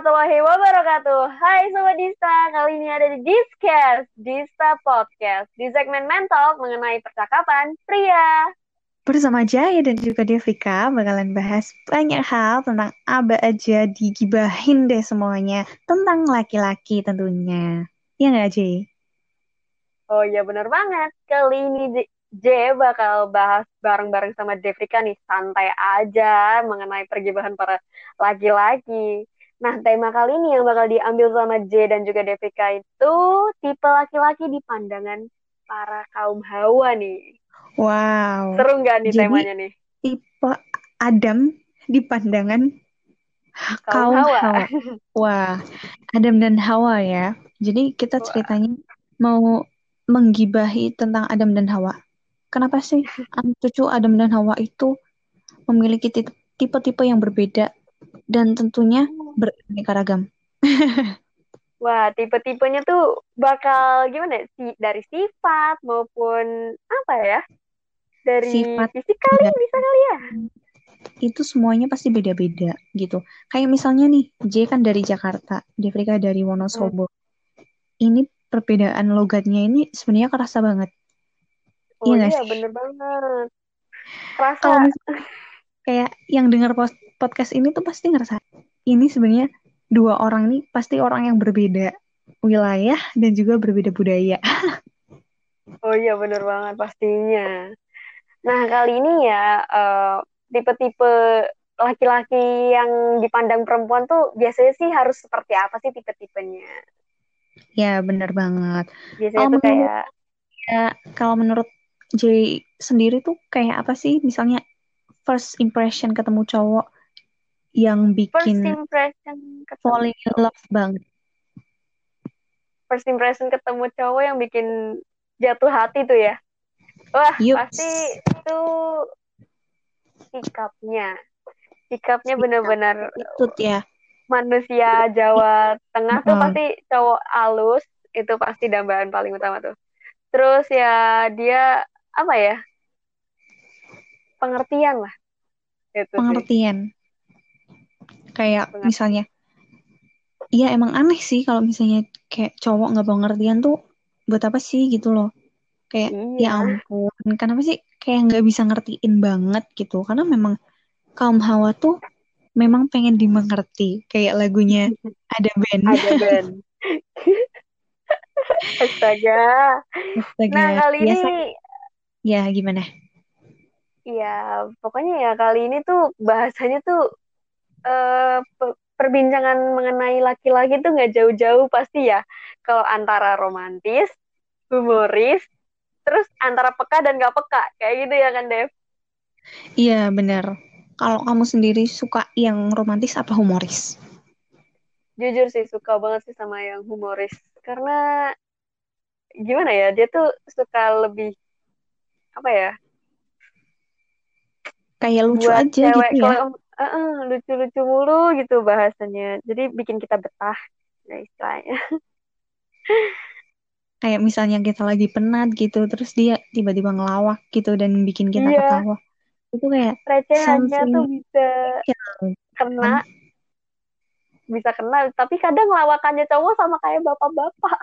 warahmatullahi wabarakatuh. Hai Sobat Dista, kali ini ada di Discast, Dista Podcast, di segmen mental mengenai percakapan pria. Bersama Jaya dan juga Devika bakalan bahas banyak hal tentang aba aja digibahin deh semuanya. Tentang laki-laki tentunya. Iya nggak Jay? Oh iya bener banget. Kali ini J bakal bahas bareng-bareng sama Devika nih, santai aja mengenai pergibahan para laki-laki. Nah, tema kali ini yang bakal diambil sama J dan juga Devika itu tipe laki-laki di pandangan para kaum hawa nih. Wow. Seru nggak nih Jadi, temanya nih? Tipe Adam di pandangan Kaum kaum hawa. hawa. Wah, Adam dan Hawa ya. Jadi kita Wah. ceritanya mau menggibahi tentang Adam dan Hawa. Kenapa sih cucu Adam dan Hawa itu memiliki ti- tipe-tipe yang berbeda dan tentunya beraneka ragam? Wah, tipe-tipenya tuh bakal gimana? ya? Si dari sifat maupun apa ya? Dari Sifat fisik kali dan bisa kali ya? itu semuanya pasti beda-beda gitu. Kayak misalnya nih, J kan dari Jakarta, Devrika dari Hmm. Wonosobo. Ini perbedaan logatnya ini sebenarnya kerasa banget. Oh Iya iya, sih? bener banget. Kerasa Kalau kayak yang dengar podcast ini tuh pasti ngerasa ini sebenarnya dua orang nih pasti orang yang berbeda wilayah dan juga berbeda budaya. Oh iya bener banget pastinya. Nah kali ini ya eh, tipe-tipe laki-laki yang dipandang perempuan tuh biasanya sih harus seperti apa sih tipe-tipenya? Ya, bener banget. Biasanya Kalau tuh menurut kayak ya, kalau menurut J sendiri tuh kayak apa sih? Misalnya first impression ketemu cowok yang first bikin impression ketemu falling in love banget. first impression ketemu cowok yang bikin jatuh hati tuh ya. Wah Yups. pasti itu sikapnya. Sikapnya Sikap benar-benar ya. manusia Jawa Tengah tuh Heeh. pasti cowok alus itu pasti dambaan paling utama tuh. Terus ya dia apa ya pengertian lah itu sih Pengertian. Kayak pengertian. misalnya, iya emang aneh sih kalau misalnya kayak cowok nggak pengertian tuh buat apa sih gitu loh. Kayak ya Iya, ampun, kenapa sih kayak nggak bisa ngertiin banget gitu? Karena memang kaum hawa tuh memang pengen dimengerti. Kayak lagunya ada band. ada band. Astaga. Astaga, Nah kali ini biasa ya gimana? ya pokoknya ya kali ini tuh bahasanya tuh eh, pe- perbincangan mengenai laki-laki tuh nggak jauh-jauh pasti ya. Kalau antara romantis, humoris, terus antara peka dan gak peka kayak gitu ya kan Dev? Iya bener. Kalau kamu sendiri suka yang romantis apa humoris? Jujur sih suka banget sih sama yang humoris karena gimana ya dia tuh suka lebih apa ya Kayak lucu buat aja cewek gitu ya. kalau eh, lucu-lucu mulu gitu bahasanya jadi bikin kita betah ya istilahnya Kayak misalnya kita lagi penat gitu, terus dia tiba-tiba ngelawak gitu dan bikin kita iya ketawa. Itu kayak recehannya tuh bisa special kena kan? bisa kena tapi kadang lawakannya cowok sama kayak bapak-bapak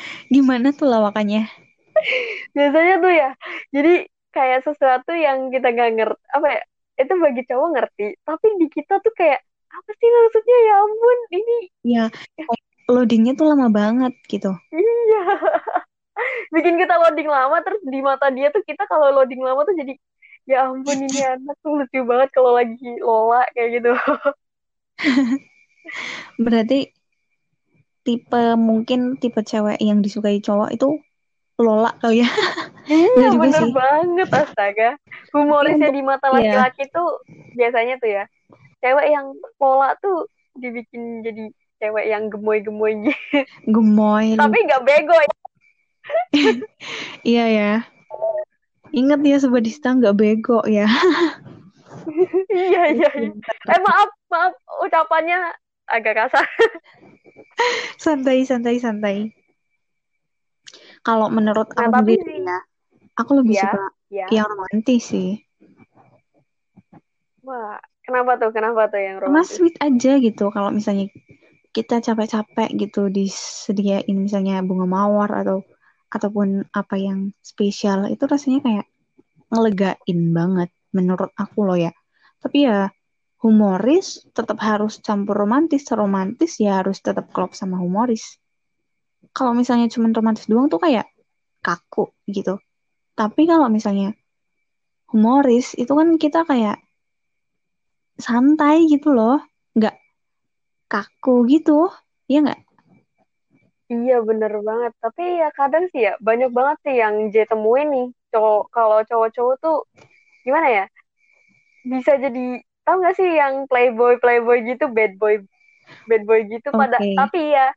Gimana tuh lawakannya? biasanya tuh ya jadi kayak sesuatu yang kita gak ngerti apa ya itu bagi cowok ngerti tapi di kita tuh kayak apa sih maksudnya? Ya ampun ini Ya, kayak loadingnya tuh lama banget gitu. iya. Bikin kita loading lama terus di mata dia tuh kita kalau loading lama tuh jadi ya ampun ini anak tuh lucu banget kalau lagi lola kayak gitu. Berarti tipe mungkin tipe cewek yang disukai cowok itu Lola kali ya. iya bener sih. banget astaga humorisnya untuk di mata laki-laki tuh biasanya tuh ya cewek yang lola tuh dibikin jadi cewek yang gemoy-gemoy gitu gemoy tapi nggak bego ya Iya ya. Ingat ya Sobat Dista nggak bego ya. iya iya iya Pintar. eh maaf maaf ucapannya agak kasar Santai, santai, santai. Kalau menurut nah aku sendiri sih ya, aku lebih ya suka ya yang romantis sih. wah Kenapa tuh? Kenapa tuh yang romantis? sweet aja gitu. Kalau misalnya kita capek-capek gitu disediain misalnya bunga mawar atau ataupun apa yang spesial itu rasanya kayak ngelegain banget menurut aku loh ya. Tapi ya humoris tetap harus campur romantis. Romantis ya harus tetap klop sama humoris. Kalau misalnya cuma romantis doang tuh kayak kaku gitu. Tapi kalau misalnya humoris itu kan kita kayak santai gitu loh. Nggak kaku gitu. Iya nggak? Iya bener banget. Tapi ya kadang sih ya banyak banget sih yang J temuin nih. Cowok kalau cowok-cowok tuh gimana ya? Bisa jadi tau gak sih yang playboy playboy gitu, bad boy bad boy gitu pada. Oke. Tapi ya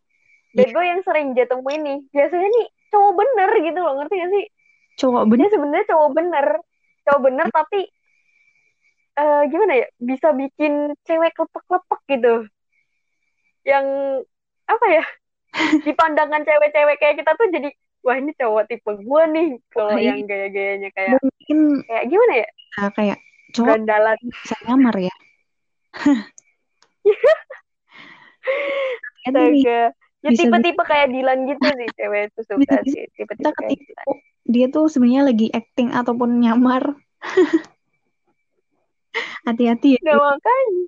bad boy yang sering J temuin nih biasanya nih cowok bener gitu loh ngerti gak sih? Cowok Dia bener. sebenarnya cowok bener, cowok bener tapi eh, gimana ya? Bisa bikin cewek klepek-klepek gitu. Yang apa ya? di pandangan cewek-cewek kayak kita tuh jadi wah ini cowok tipe gue nih kalau yang gaya-gayanya kayak mungkin kayak gimana ya ya, kayak cowok gandalan bisa nyamar ya. Astaga ya tipe-tipe kayak Dilan gitu sih cewek itu suka bisa sih tipe-tipe kayak Dilan dia tuh sebenarnya lagi acting ataupun nyamar. Hati-hati ya. nah makanya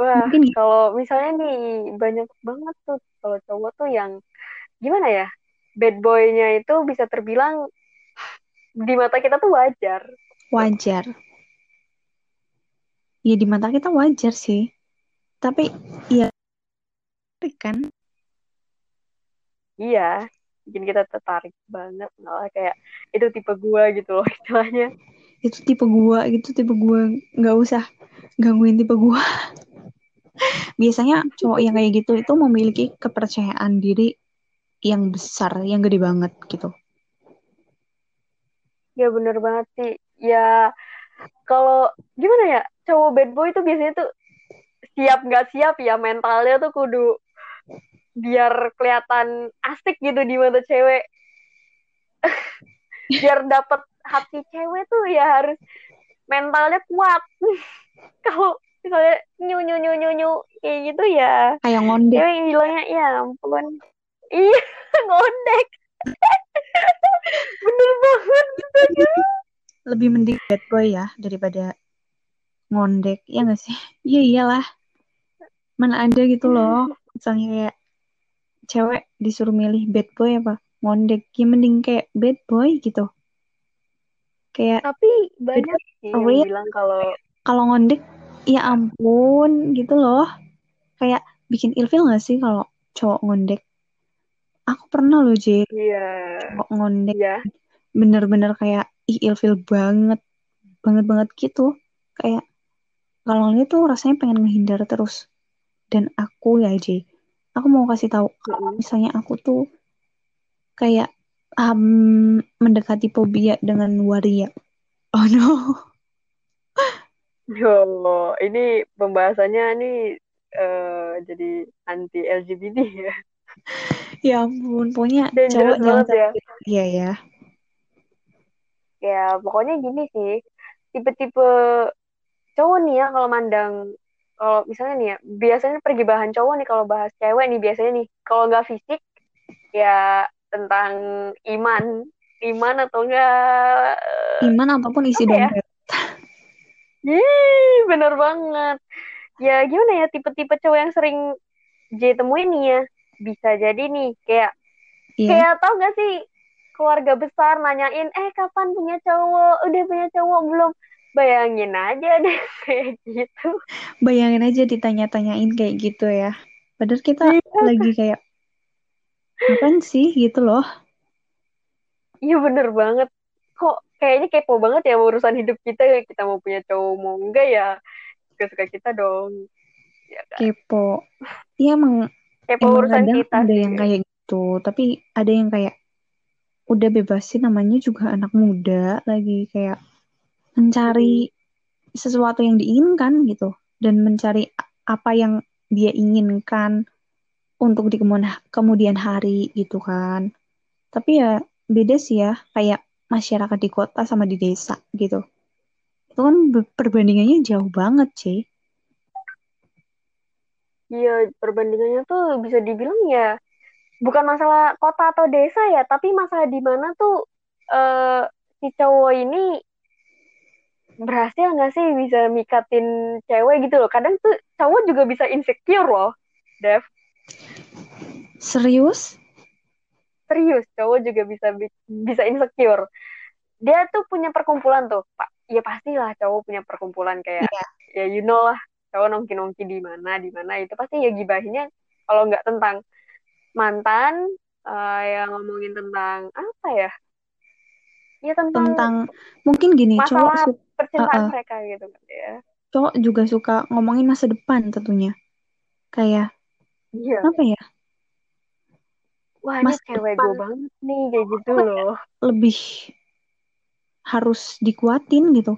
wah Mungkin gitu. kalau misalnya nih banyak banget tuh kalau cowok tuh yang gimana ya bad boy-nya itu bisa terbilang di mata kita tuh wajar wajar. Ya di mata kita wajar sih. Tapi ya kan iya bikin kita tertarik banget malah kayak itu tipe gua gitu loh istilahnya itu tipe gua gitu tipe gua nggak usah gangguin tipe gua. Biasanya cowok yang kayak gitu itu memiliki kepercayaan diri yang besar, yang gede banget gitu. Ya bener banget sih. Ya kalau gimana ya cowok bad boy itu biasanya tuh siap nggak siap ya mentalnya tuh kudu biar kelihatan asik gitu di mata cewek. biar dapet hati cewek tuh ya harus mentalnya kuat. Kalau misalnya nyu nyu nyu nyu nyu kayak gitu ya Kayak ngondek. cewek bilangnya ya ampun iya ngondek bener banget astaga. Lebih mending bad boy ya daripada ngondek. Ya nggak sih? Iya iyalah. Mana ada gitu loh. Misalnya kayak cewek disuruh milih bad boy apa? Ngondek. Ya mending kayak bad boy gitu. Kayak tapi banyak sih yang bilang kalau kalau ngondek ya ampun gitu loh. Kayak bikin ilfil gak sih kalau cowok ngondek? Aku pernah loh J, iya. Cowok ngondek. Iya. Bener-bener kayak ih ilfil banget. Banget banget gitu. Kayak kalau ini tuh rasanya pengen ngehindar terus. Dan aku ya J aku mau kasih tahu kalau misalnya aku tuh kayak um, mendekati fobia dengan waria oh no Yo, ini pembahasannya nih eh, jadi anti LGBT ya. ya ampun pokoknya Dangerous cowok jangan banget ya. iya ya Ya, pokoknya gini sih. Tipe-tipe cowok nih ya kalau mandang kalau misalnya nih ya, biasanya pergibahan cowok nih kalau bahas cewek nih biasanya nih kalau nggak fisik ya tentang iman, iman atau enggak iman apa pun isi Apa ya? dompet Yeay, bener banget. Ya gimana ya tipe-tipe cowok yang sering J temuin nih ya. Bisa jadi nih kayak iya kayak tau gak sih keluarga besar nanyain eh kapan punya cowok udah punya cowok belum bayangin aja deh kayak gitu. Bayangin aja ditanya-tanyain kayak gitu ya. Padahal kita Iya. lagi kayak apaan sih? gitu loh. Iya bener banget. Kok kayaknya kepo banget ya urusan hidup kita kita mau punya cowok mau enggak ya. Suka-suka kita dong. Ya kan? Kepo. Iya emang kepo emang urusan kita ada sih. yang kayak gitu. Tapi ada yang kayak udah bebasin namanya juga anak muda. Lagi kayak mencari sesuatu yang diinginkan gitu. Dan mencari apa yang dia inginkan untuk di kemudian hari gitu kan. Tapi ya beda sih ya kayak masyarakat di kota sama di desa gitu. Itu kan perbandingannya jauh banget, sih. Iya, perbandingannya tuh bisa dibilang ya bukan masalah kota atau desa ya, tapi masalah di mana tuh uh, si cowok ini berhasil nggak sih bisa mikatin cewek gitu loh. Kadang tuh cowok juga bisa insecure loh, Dev. Serius? Serius, cowok juga bisa bisa insecure. Dia tuh punya perkumpulan tuh, Pak. Ya pastilah cowok punya perkumpulan kayak yeah. ya you know lah, cowok nongki-nongki di mana di mana itu pasti ya gibahinnya kalau nggak tentang mantan uh, yang ngomongin tentang apa ya? Ya tentang, tentang mungkin gini, masalah cowok percintaan uh, uh. mereka gitu kan ya. Cowok juga suka ngomongin masa depan tentunya. Kayak iya. apa ya? Wah, ini cewek gue banget nih kayak gitu loh. Lebih harus dikuatin gitu.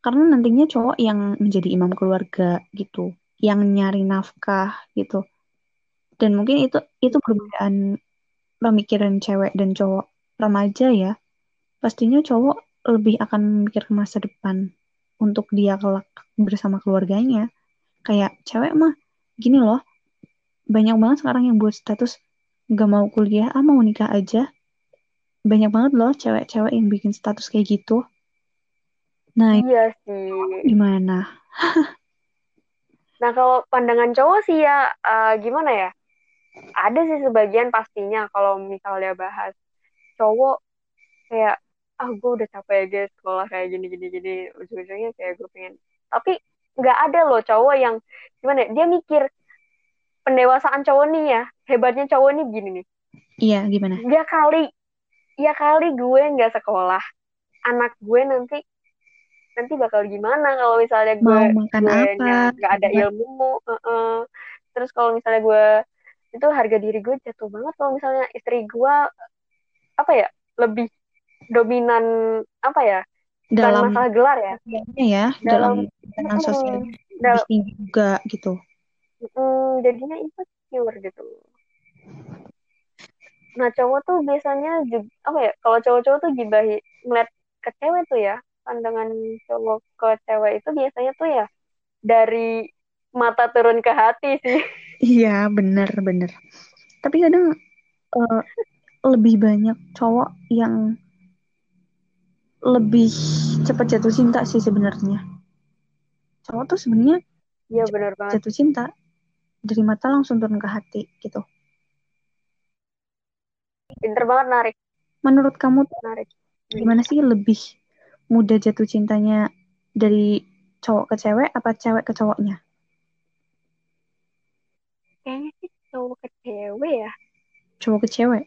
Karena nantinya cowok yang menjadi imam keluarga gitu, yang nyari nafkah gitu. Dan mungkin itu itu perbedaan pemikiran cewek dan cowok remaja ya. Pastinya cowok lebih akan mikir ke masa depan untuk dia kelak bersama keluarganya. Kayak cewek mah gini loh, banyak banget sekarang yang buat status gak mau kuliah, ah mau nikah aja banyak banget loh cewek-cewek yang bikin status kayak gitu. Nah, iya sih. Gimana? nah, kalau pandangan cowok sih ya uh, gimana ya? Ada sih sebagian pastinya kalau misalnya bahas cowok kayak ah oh, gue udah capek ya guys sekolah kayak gini gini gini ujung-ujungnya kayak gue pengen tapi nggak ada loh cowok yang gimana ya? dia mikir pendewasaan cowok nih ya hebatnya cowok nih gini nih iya gimana dia kali ya kali gue nggak sekolah anak gue nanti nanti bakal gimana kalau misalnya gue mau makan gue apa nggak ada ilmu uh -uh. terus kalau misalnya gue itu harga diri gue jatuh banget kalau misalnya istri gue apa ya lebih dominan apa ya dalam masalah gelar ya ya dalam dalam sosial dalam, tinggi juga gitu mm, jadinya insecure gitu Nah cowok tuh biasanya juga, apa ya? Kalau cowok-cowok tuh gibahi ngeliat ke cewek tuh ya, pandangan cowok ke cewek itu biasanya tuh ya dari mata turun ke hati sih. Iya bener bener. Tapi kadang uh, lebih banyak cowok yang lebih cepat jatuh cinta sih sebenarnya. Cowok tuh sebenarnya Iya benar banget. Jatuh cinta dari mata langsung turun ke hati gitu. Pinter banget narik. Menurut kamu narik. Gimana sih lebih mudah jatuh cintanya dari cowok ke cewek apa cewek ke cowoknya? Kayaknya sih cowok ke cewek ya. Cowok ke cewek.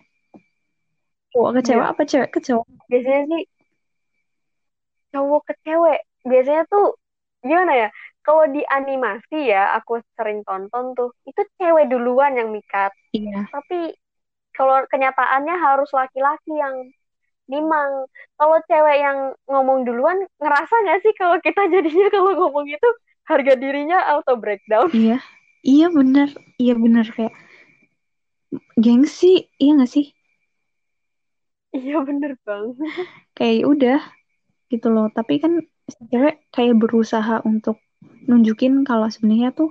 Cowok ke cewek ya. apa cewek ke cowok? Biasanya sih cowok ke cewek. Biasanya tuh gimana ya? Kalau di animasi ya, aku sering tonton tuh, itu cewek duluan yang mikat. Iya. Tapi kalau kenyataannya harus laki-laki yang nimang kalau cewek yang ngomong duluan ngerasa nggak sih kalau kita jadinya kalau ngomong itu harga dirinya auto breakdown iya iya bener iya bener kayak gengsi iya nggak sih iya bener bang kayak ya udah gitu loh. Tapi kan cewek kayak berusaha untuk nunjukin kalau sebenarnya tuh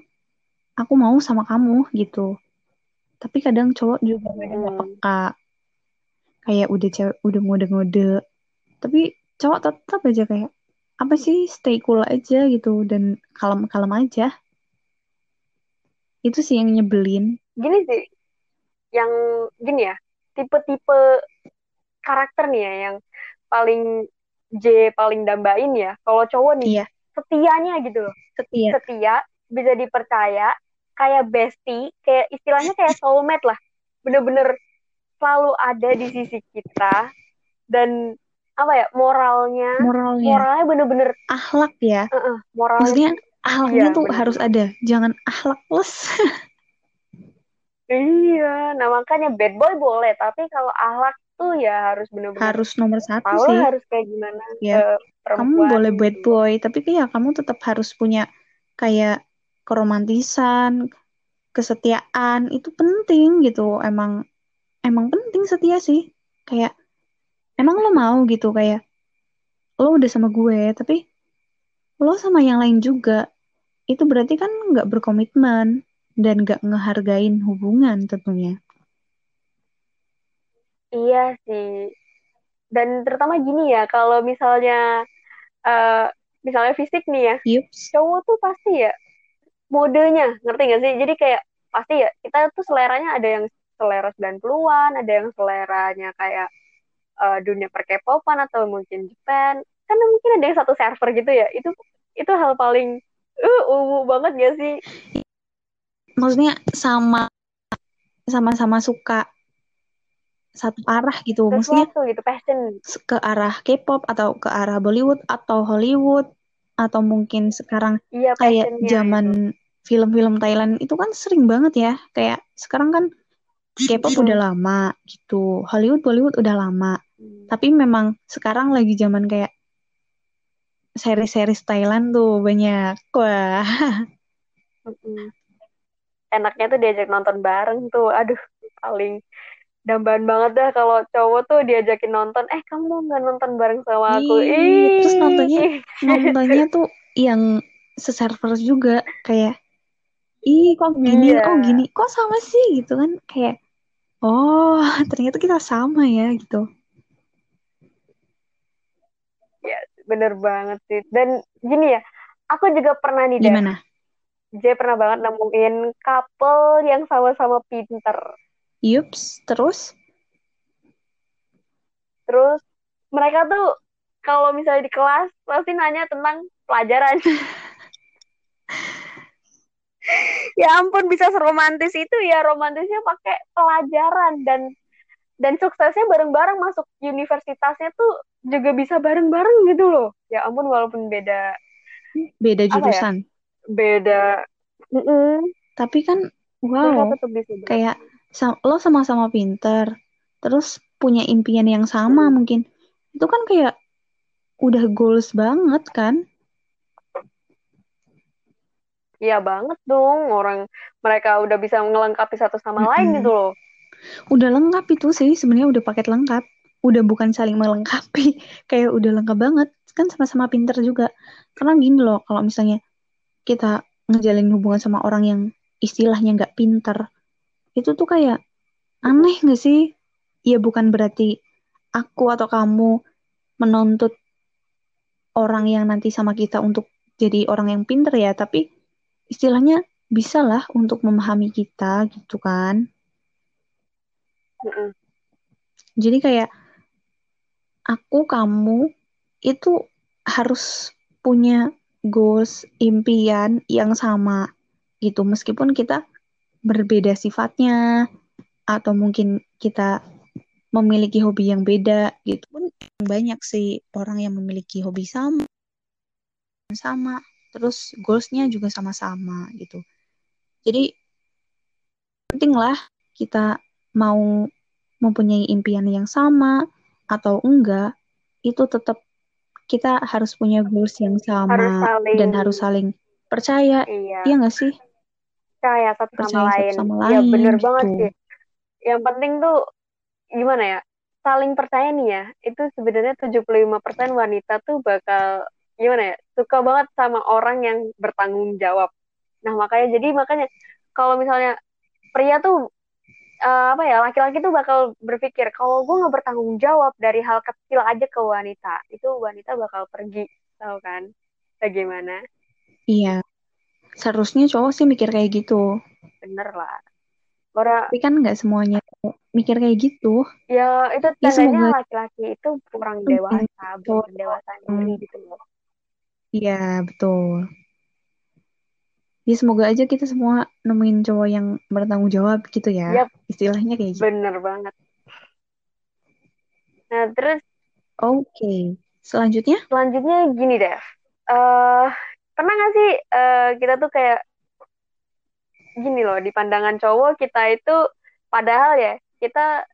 aku mau sama kamu gitu. Tapi kadang cowok juga hmm. peka. Kayak udah cewek udah ngode-ngode. Tapi cowok tetap aja kayak apa sih stay cool aja gitu dan kalem-kalem aja. Itu sih yang nyebelin. Gini sih yang gini ya tipe-tipe karakter nih ya yang paling J paling dambain ya. Kalau cowok nih iya. setianya gitu loh. Setia. Setia bisa dipercaya kayak bestie, kayak istilahnya kayak soulmate lah. Bener-bener selalu ada di sisi kita dan apa ya moralnya moralnya. moralnya bener-bener akhlak ya. Uh -uh, moral maksudnya akhlaknya iya, tuh bener. harus ada. Jangan akhlakless iya. Nah makanya bad boy boleh tapi kalau akhlak tuh ya harus bener-bener harus nomor satu tahu sih harus kayak gimana ya kamu boleh bad gitu. boy tapi kayak kamu tetap harus punya kayak keromantisan, kesetiaan itu penting gitu. Emang emang penting setia sih. Kayak emang lo mau gitu kayak lo udah sama gue tapi lo sama yang lain juga itu berarti kan nggak berkomitmen dan nggak ngehargain hubungan tentunya Iya sih. Dan terutama gini ya, kalau misalnya eh misalnya fisik nih ya, Yups. cowok tuh pasti ya modenya, ngerti gak sih? Jadi kayak pasti ya kita tuh seleranya ada yang selera 90-an, ada yang seleranya kayak eh, dunia per-K-popan atau mungkin Japan. Kan mungkin ada yang satu server gitu ya. Itu itu hal paling uh ungu banget gak sih? maksudnya sama sama-sama suka satu arah gitu maksudnya Sesuatu gitu, passion. ke arah K-pop atau ke arah Bollywood atau Hollywood atau mungkin sekarang Iya, kayak zaman film-film Thailand itu kan sering banget ya kayak sekarang kan K-pop Hmm. udah lama gitu Hollywood Bollywood udah lama Hmm. tapi memang sekarang lagi zaman kayak seri-seri Thailand tuh banyak wah. Enaknya tuh diajak nonton bareng tuh. Aduh, paling dambaan banget dah kalau cowok tuh diajakin nonton. Eh, kamu mau nggak nonton bareng sama aku? Ih, terus nontonnya nontonnya tuh yang seserver juga kayak ih kok gini Iya, kok gini kok sama sih gitu kan kayak oh ternyata kita sama ya gitu ya bener banget sih. Dan gini ya, aku juga pernah nih, gimana J pernah banget nemuin couple yang sama-sama pinter. Yups terus Terus mereka tuh kalau misalnya di kelas pasti nanya tentang pelajaran. ya ampun bisa seromantis itu ya romantisnya pakai pelajaran dan dan suksesnya bareng-bareng masuk universitasnya tuh juga bisa bareng-bareng gitu loh. Ya ampun walaupun beda beda ya? jurusan Beda. Mm-mm. tapi kan wow kayak lo sama-sama pinter terus punya impian yang sama Mm-mm. mungkin itu kan kayak udah goals banget kan Iya banget dong orang mereka udah bisa melengkapi satu sama lain Mm-mm. gitu loh. udah lengkap itu sih sebenarnya udah paket lengkap udah bukan saling melengkapi kayak udah lengkap banget kan sama-sama pinter juga karena gini loh kalau misalnya kita ngejalin hubungan sama orang yang istilahnya nggak pinter itu tuh kayak aneh nggak sih? Ya bukan berarti aku atau kamu menuntut orang yang nanti sama kita untuk jadi orang yang pinter ya tapi istilahnya bisa lah untuk memahami kita gitu kan. Mm-mm. jadi kayak aku kamu itu harus punya goals impian yang sama gitu. Meskipun kita berbeda sifatnya atau mungkin kita memiliki hobi yang beda gitu. Pun banyak sih orang yang memiliki hobi sama sama. Terus goalsnya juga sama-sama gitu. Jadi penting lah kita mau mempunyai impian yang sama atau enggak itu tetap kita harus punya goals yang Harus sama saling dan harus saling percaya. Iya. Iya nggak sih percaya satu sama percaya satu lain. sama Ya bener lain banget gitu sih. Yang penting tuh gimana ya? Saling percaya nih ya. Itu sebenarnya 75% wanita tuh bakal gimana ya? Suka banget sama orang yang bertanggung jawab. Nah, makanya jadi makanya kalau misalnya pria tuh eh, apa ya laki-laki tuh bakal berpikir kalau gue nggak bertanggung jawab dari hal kecil aja ke wanita itu wanita bakal pergi tahu kan bagaimana iya seharusnya cowok sih mikir kayak gitu. Bener lah. Orang tapi kan nggak semuanya mikir kayak gitu. Ya itu ya tandanya semoga laki-laki itu kurang dewasa belum yang diri gitu loh. Iya betul. Ya semoga aja kita semua nemuin cowok yang bertanggung jawab gitu ya. Yap, istilahnya kayak gitu. Bener banget. Nah terus oke. Selanjutnya? selanjutnya gini deh eh pernah nggak sih eh, kita tuh kayak gini loh di pandangan cowok kita itu padahal ya kita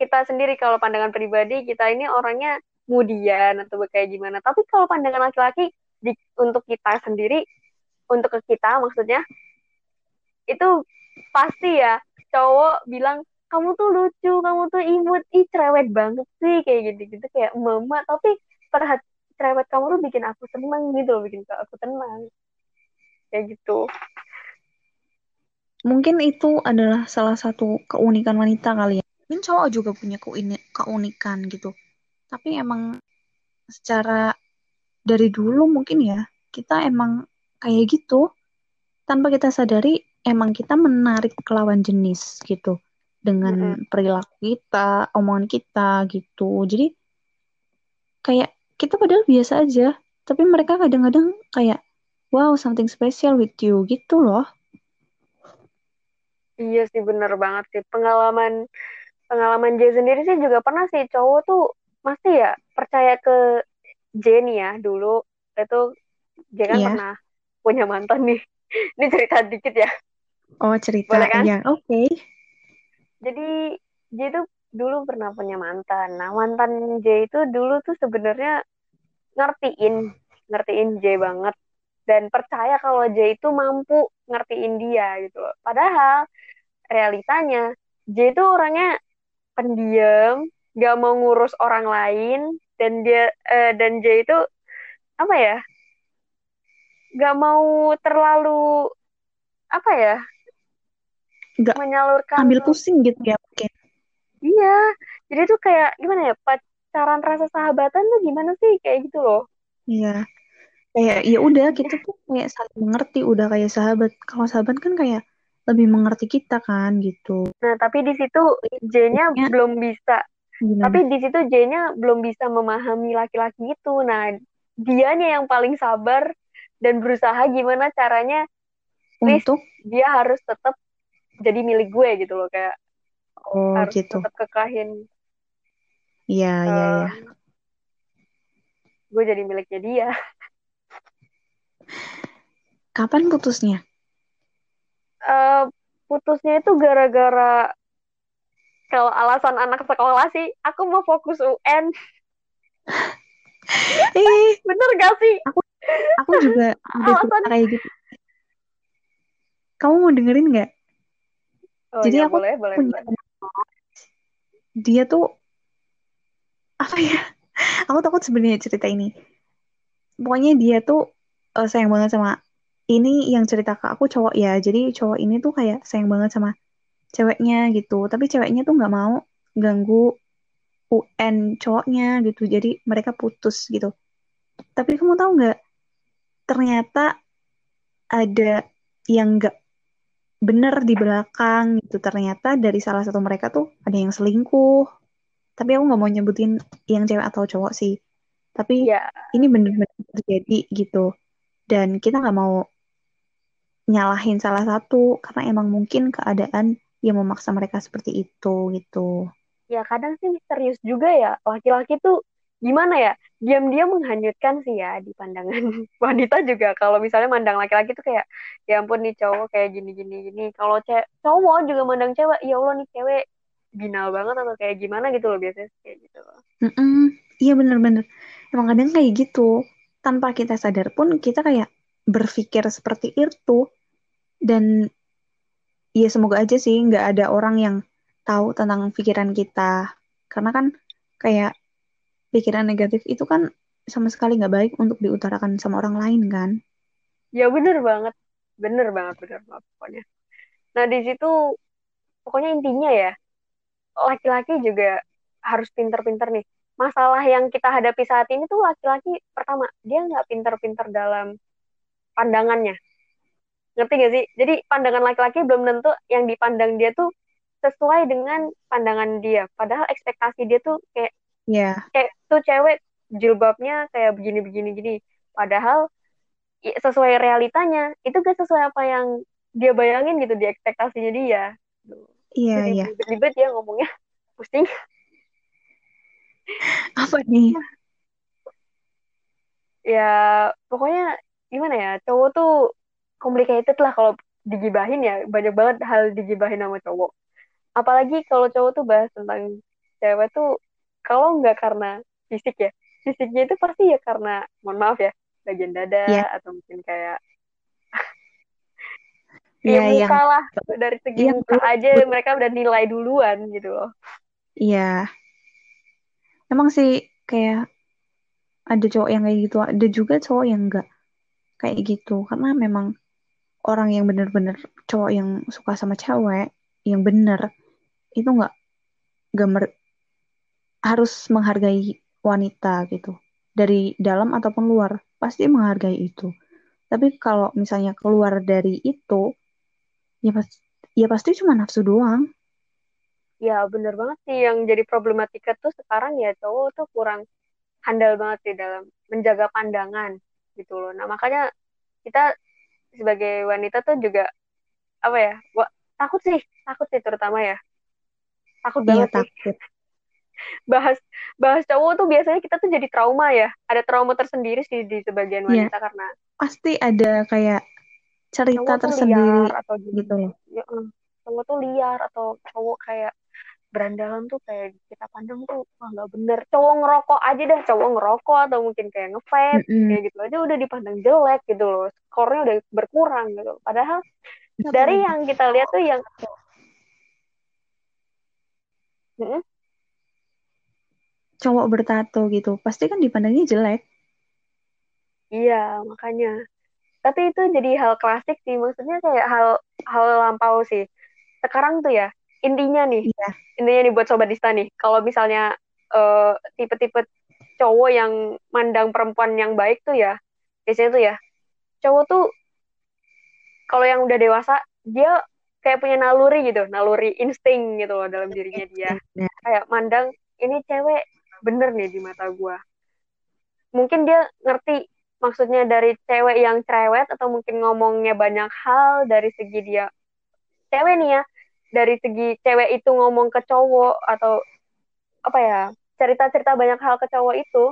kita sendiri kalau pandangan pribadi kita ini orangnya kemudian atau kayak gimana. Tapi kalau pandangan laki-laki untuk kita sendiri untuk ke kita maksudnya itu pasti ya cowok bilang kamu tuh lucu kamu tuh imut ih cerewet banget sih kayak gitu gitu kayak mama tapi perhat cerewet kamu tuh bikin aku seneng gitu loh bikin aku tenang. Kayak gitu. Mungkin itu adalah salah satu keunikan wanita kali ya. Mungkin cowok juga punya keunikan gitu. Tapi emang secara dari dulu mungkin ya kita emang kayak gitu. Tanpa kita sadari emang kita menarik ke lawan jenis gitu. Dengan mm -hmm. perilaku kita, omongan kita gitu. Jadi kayak kita padahal biasa aja, tapi mereka kadang-kadang kayak wow something special with you gitu loh. Iya sih bener banget sih pengalaman pengalaman J sendiri sih juga pernah sih cowok tuh masih ya percaya ke Jenny ya dulu itu J kan yeah. pernah punya mantan nih. Ini cerita dikit ya. Oh cerita Boleh kan? ya oke. Okay. Jadi J itu dulu pernah punya mantan. Nah mantan J itu dulu tuh sebenarnya ngertiin ngertiin J banget dan percaya kalau J itu mampu ngertiin dia gitu loh. Padahal realitanya J itu orangnya pendiam, gak mau ngurus orang lain dan dia uh, dan J itu apa ya? Gak mau terlalu apa ya? Gak menyalurkan ambil pusing gitu ya mungkin. Iya, jadi tuh kayak gimana ya? Pacaran rasa sahabatan tuh gimana sih kayak gitu loh. Iya. Kayak ya udah kita tuh kayak saling mengerti udah kayak sahabat. Kalau sahabat kan kayak lebih mengerti kita kan gitu. Nah, tapi di situ J-nya ya. belum bisa. Gimana? Tapi di situ J-nya belum bisa memahami laki-laki itu. Nah, dianya yang paling sabar dan berusaha gimana caranya untuk dia harus tetap jadi milik gue gitu loh kayak oh, harus gitu. tetap kekahin. Iya, iya, iya. Gue jadi miliknya dia. Kapan putusnya? uh, putusnya itu gara-gara kalau alasan anak sekolah sih aku mau fokus UN eh bener gak sih aku aku juga alasan kayak gitu kamu mau dengerin nggak oh, jadi ya, aku boleh, boleh, punya boleh. dia tuh apa ya? Aku takut sebenarnya cerita ini. Pokoknya dia tuh uh, sayang banget sama ini yang cerita ke aku cowok ya. Jadi cowok ini tuh kayak sayang banget sama ceweknya gitu. Tapi ceweknya tuh nggak mau ganggu UN cowoknya gitu. Jadi mereka putus gitu. Tapi kamu tahu nggak? Ternyata ada yang nggak bener di belakang gitu. Ternyata dari salah satu mereka tuh ada yang selingkuh tapi aku nggak mau nyebutin yang cewek atau cowok sih. Tapi ya. ini bener-bener terjadi gitu. Dan kita nggak mau nyalahin salah satu karena emang mungkin keadaan yang memaksa mereka seperti itu gitu. Ya kadang sih misterius juga ya laki-laki tuh gimana ya diam-diam menghanyutkan sih ya di pandangan wanita juga. Kalau misalnya mandang laki-laki tuh kayak ya ampun nih cowok kayak gini gini gini. Kalau cowok juga mandang cewek ya allah nih cewek binal banget atau kayak gimana gitu loh biasanya kayak gitu loh. Mm -mm, iya bener-bener emang kadang kayak gitu. Tanpa kita sadar pun kita kayak berpikir seperti itu. Dan ya semoga aja sih nggak ada orang yang tahu tentang pikiran kita. Karena kan kayak pikiran negatif itu kan sama sekali nggak baik untuk diutarakan sama orang lain kan? Ya bener banget. Bener banget bener banget pokoknya. Nah di situ pokoknya intinya ya laki-laki juga harus pinter-pinter nih. Masalah yang kita hadapi saat ini tuh laki-laki pertama dia nggak pinter-pinter dalam pandangannya. Ngerti gak sih? Jadi pandangan laki-laki belum tentu yang dipandang dia tuh sesuai dengan pandangan dia. Padahal ekspektasi dia tuh kayak yeah. kayak tuh cewek jilbabnya kayak begini begini gini padahal sesuai realitanya itu gak sesuai apa yang dia bayangin gitu di ekspektasinya dia iya iya. ribet ya ngomongnya pusing. Apa nih? Ya pokoknya gimana ya cowok tuh complicated lah kalau digibahin ya. Banyak banget hal digibahin sama cowok. Apalagi kalau cowok tuh bahas tentang cewek tuh kalau nggak karena fisik ya. Fisiknya itu pasti ya karena mohon maaf ya bagian dada yeah. atau mungkin kayak ya yeah, muka lah dari segi yeah, muka aja mereka udah nilai duluan gitu loh. Iya. Emang sih kayak ada cowok yang kayak gitu ada juga cowok yang enggak kayak gitu. Karena memang orang yang bener-bener cowok yang suka sama cewek yang bener itu nggak gambar harus menghargai wanita gitu. Dari dalam ataupun luar pasti menghargai itu. Tapi kalau misalnya keluar dari itu ya pasti ya pasti cuma nafsu doang. Ya bener banget sih. Yang jadi problematika tuh sekarang ya cowok tuh kurang handal banget sih dalam menjaga pandangan gitu loh. Nah makanya kita sebagai wanita tuh juga apa ya gua takut sih takut sih terutama ya. Takut iya banget sih. takut. Bahas bahas cowok tuh biasanya kita tuh jadi trauma ya. Ada trauma tersendiri sih di sebagian Iya. wanita karena pasti ada kayak cerita cowok tersendiri. liar atau gitu loh. ya, cowok tuh liar atau cowok kayak berandalan tuh kayak kita pandang tuh wah nggak bener. Cowok ngerokok aja dah cowok ngerokok atau mungkin kayak ngevape Mm-mm. kayak gitu aja udah dipandang jelek gitu loh. Skornya udah berkurang gitu. Padahal dari yang kita lihat tuh yang Mm-mm. cowok bertato gitu pasti kan dipandangnya jelek. Iya makanya tapi itu jadi hal klasik sih maksudnya kayak hal hal lampau sih. Sekarang tuh ya intinya nih iya. intinya nih buat sobat Dista nih kalau misalnya eh, tipe-tipe cowok yang mandang perempuan yang baik tuh ya biasanya tuh ya cowok tuh kalau yang udah dewasa dia kayak punya naluri gitu naluri insting gitu loh dalam dirinya dia. Nah, kayak mandang ini cewek bener nih di mata gua. Mungkin dia ngerti maksudnya dari cewek yang cerewet atau mungkin ngomongnya banyak hal dari segi dia cewek nih ya dari segi cewek itu ngomong ke cowok atau apa ya cerita-cerita banyak hal ke cowok itu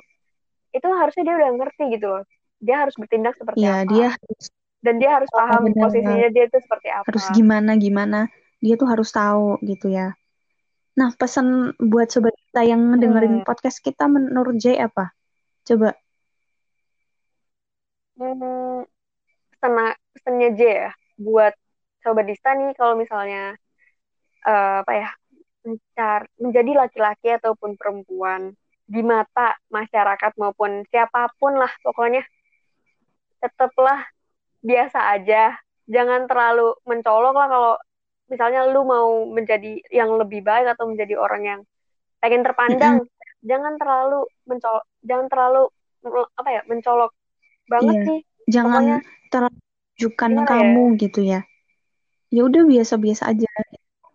itu harusnya dia udah ngerti gitu loh. Dia harus bertindak seperti ya apa. dia harus dan dia harus Oh, paham benar. posisinya dia itu seperti apa. harus gimana gimana. Dia tuh harus tahu gitu ya. Nah pesan buat sobat kita yang dengerin Hmm. podcast kita menurut Jay apa? Coba hmm, pesan pesannya J ya buat sobat Dista nih kalau misalnya eh, apa ya mencar menjadi laki-laki ataupun perempuan di mata masyarakat maupun siapa pun lah pokoknya tetaplah biasa aja. Jangan terlalu mencolok lah kalau misalnya lu mau menjadi yang lebih baik atau menjadi orang yang pengen terpandang. Jangan terlalu mencolok jangan terlalu apa ya mencolok banget Iya. sih jangan Pokoknya, gimana ya? kamu gitu ya. Ya udah biasa-biasa aja.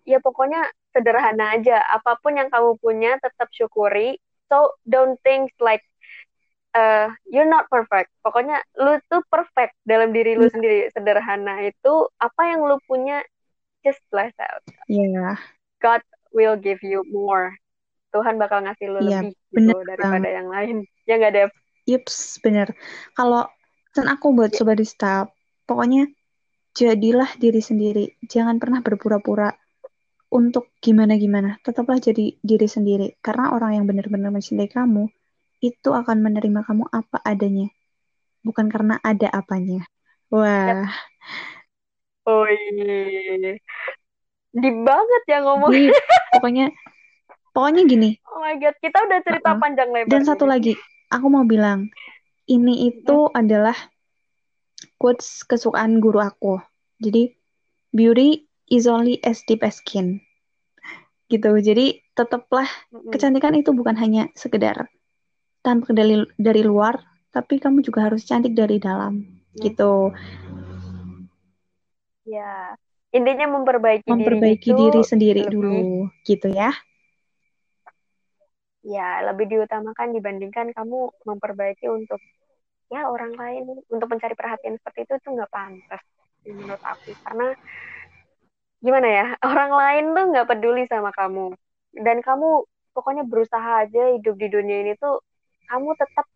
Ya pokoknya sederhana aja. Apa pun yang kamu punya tetap syukuri. So don't think like uh, you're not perfect. Pokoknya lu tuh perfect. Dalam diri lu Iya. sendiri sederhana itu apa yang lu punya just bless out. Ya God will give you more. Tuhan bakal ngasih lu Iya, lebih gitu daripada yang lain. Ya nggak Dev Yups, bener. Kalau pesan aku buat Sobat Dista, pokoknya jadilah diri sendiri. Jangan pernah berpura-pura untuk gimana-gimana. Tetaplah jadi diri sendiri. Karena orang yang benar-benar mencintai kamu, itu akan menerima kamu apa adanya. Bukan karena ada apanya. Wah, oh iya deep banget ya ngomong deep. pokoknya pokoknya gini. oh my god kita udah cerita Uh-uh. panjang lebar Dan satu lagi, aku mau bilang, ini itu adalah quotes kesukaan guru aku. Jadi, beauty is only as deep as skin. Gitu. Jadi, tetaplah kecantikan itu bukan hanya sekedar tampak dari dari luar, tapi kamu juga harus cantik dari dalam. Gitu. Ya, intinya memperbaiki, Memperbaiki diri, diri sendiri lebih, dulu, gitu ya. Ya, lebih diutamakan dibandingkan kamu memperbaiki untuk ya orang lain. Untuk mencari perhatian seperti itu tuh nggak pantas menurut aku. Karena gimana ya orang lain tuh nggak peduli sama kamu. Dan kamu pokoknya berusaha aja hidup di dunia ini tuh kamu tetap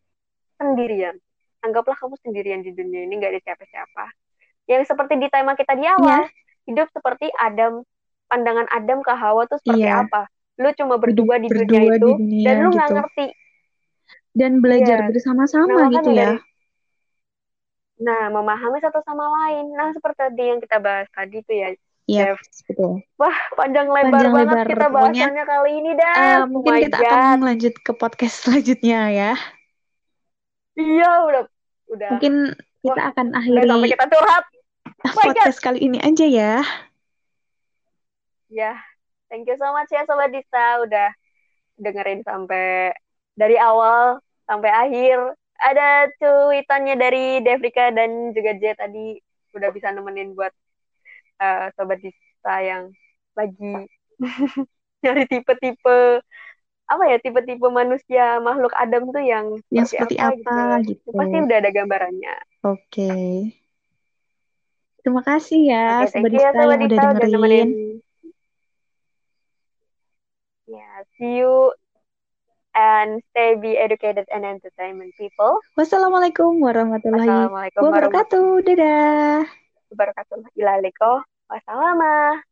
sendirian. Anggaplah kamu sendirian di dunia ini nggak ada siapa-siapa. Yang seperti di tema kita di awal hidup seperti Adam pandangan Adam ke Hawa tuh seperti Iya. apa lu cuma berdua di dunia berdua itu di dunia, dan lu nggak gitu. ngerti Dan belajar Iya. bersama-sama Nah, gitu ya. dari- nah memahami satu sama lain nah seperti tadi yang kita bahas tadi tuh ya Iya, Dev. betul. wah panjang lebar Panjang banget lebar. kita Pokoknya, bahasannya kali ini Dev Eh, oh mungkin my kita god akan lanjut ke podcast selanjutnya ya. Iya, udah udah. Mungkin kita Wah, akan akhiri sampai kita curhat. Oh God. podcast kali ini aja ya. Ya, thank you so much ya Sobat Dista udah dengerin sampai dari awal sampai akhir. Ada cuitannya dari Devrika dan juga J tadi udah bisa nemenin buat uh, Sobat Dista yang lagi nyari tipe-tipe apa ya tipe-tipe manusia makhluk Adam tuh yang Yang seperti seperti apa, apa gitu. gitu. Pasti udah ada gambarannya. Oke. Terima kasih ya thank Sobat ya Dista yang udah Dista udah dengerin. nemenin. Ya, see you and stay be educated and entertainment people. Wassalamualaikum warahmatullahi wabarakatuh. Dadah. wabarakatuh. Ilaliko. Wassalamah.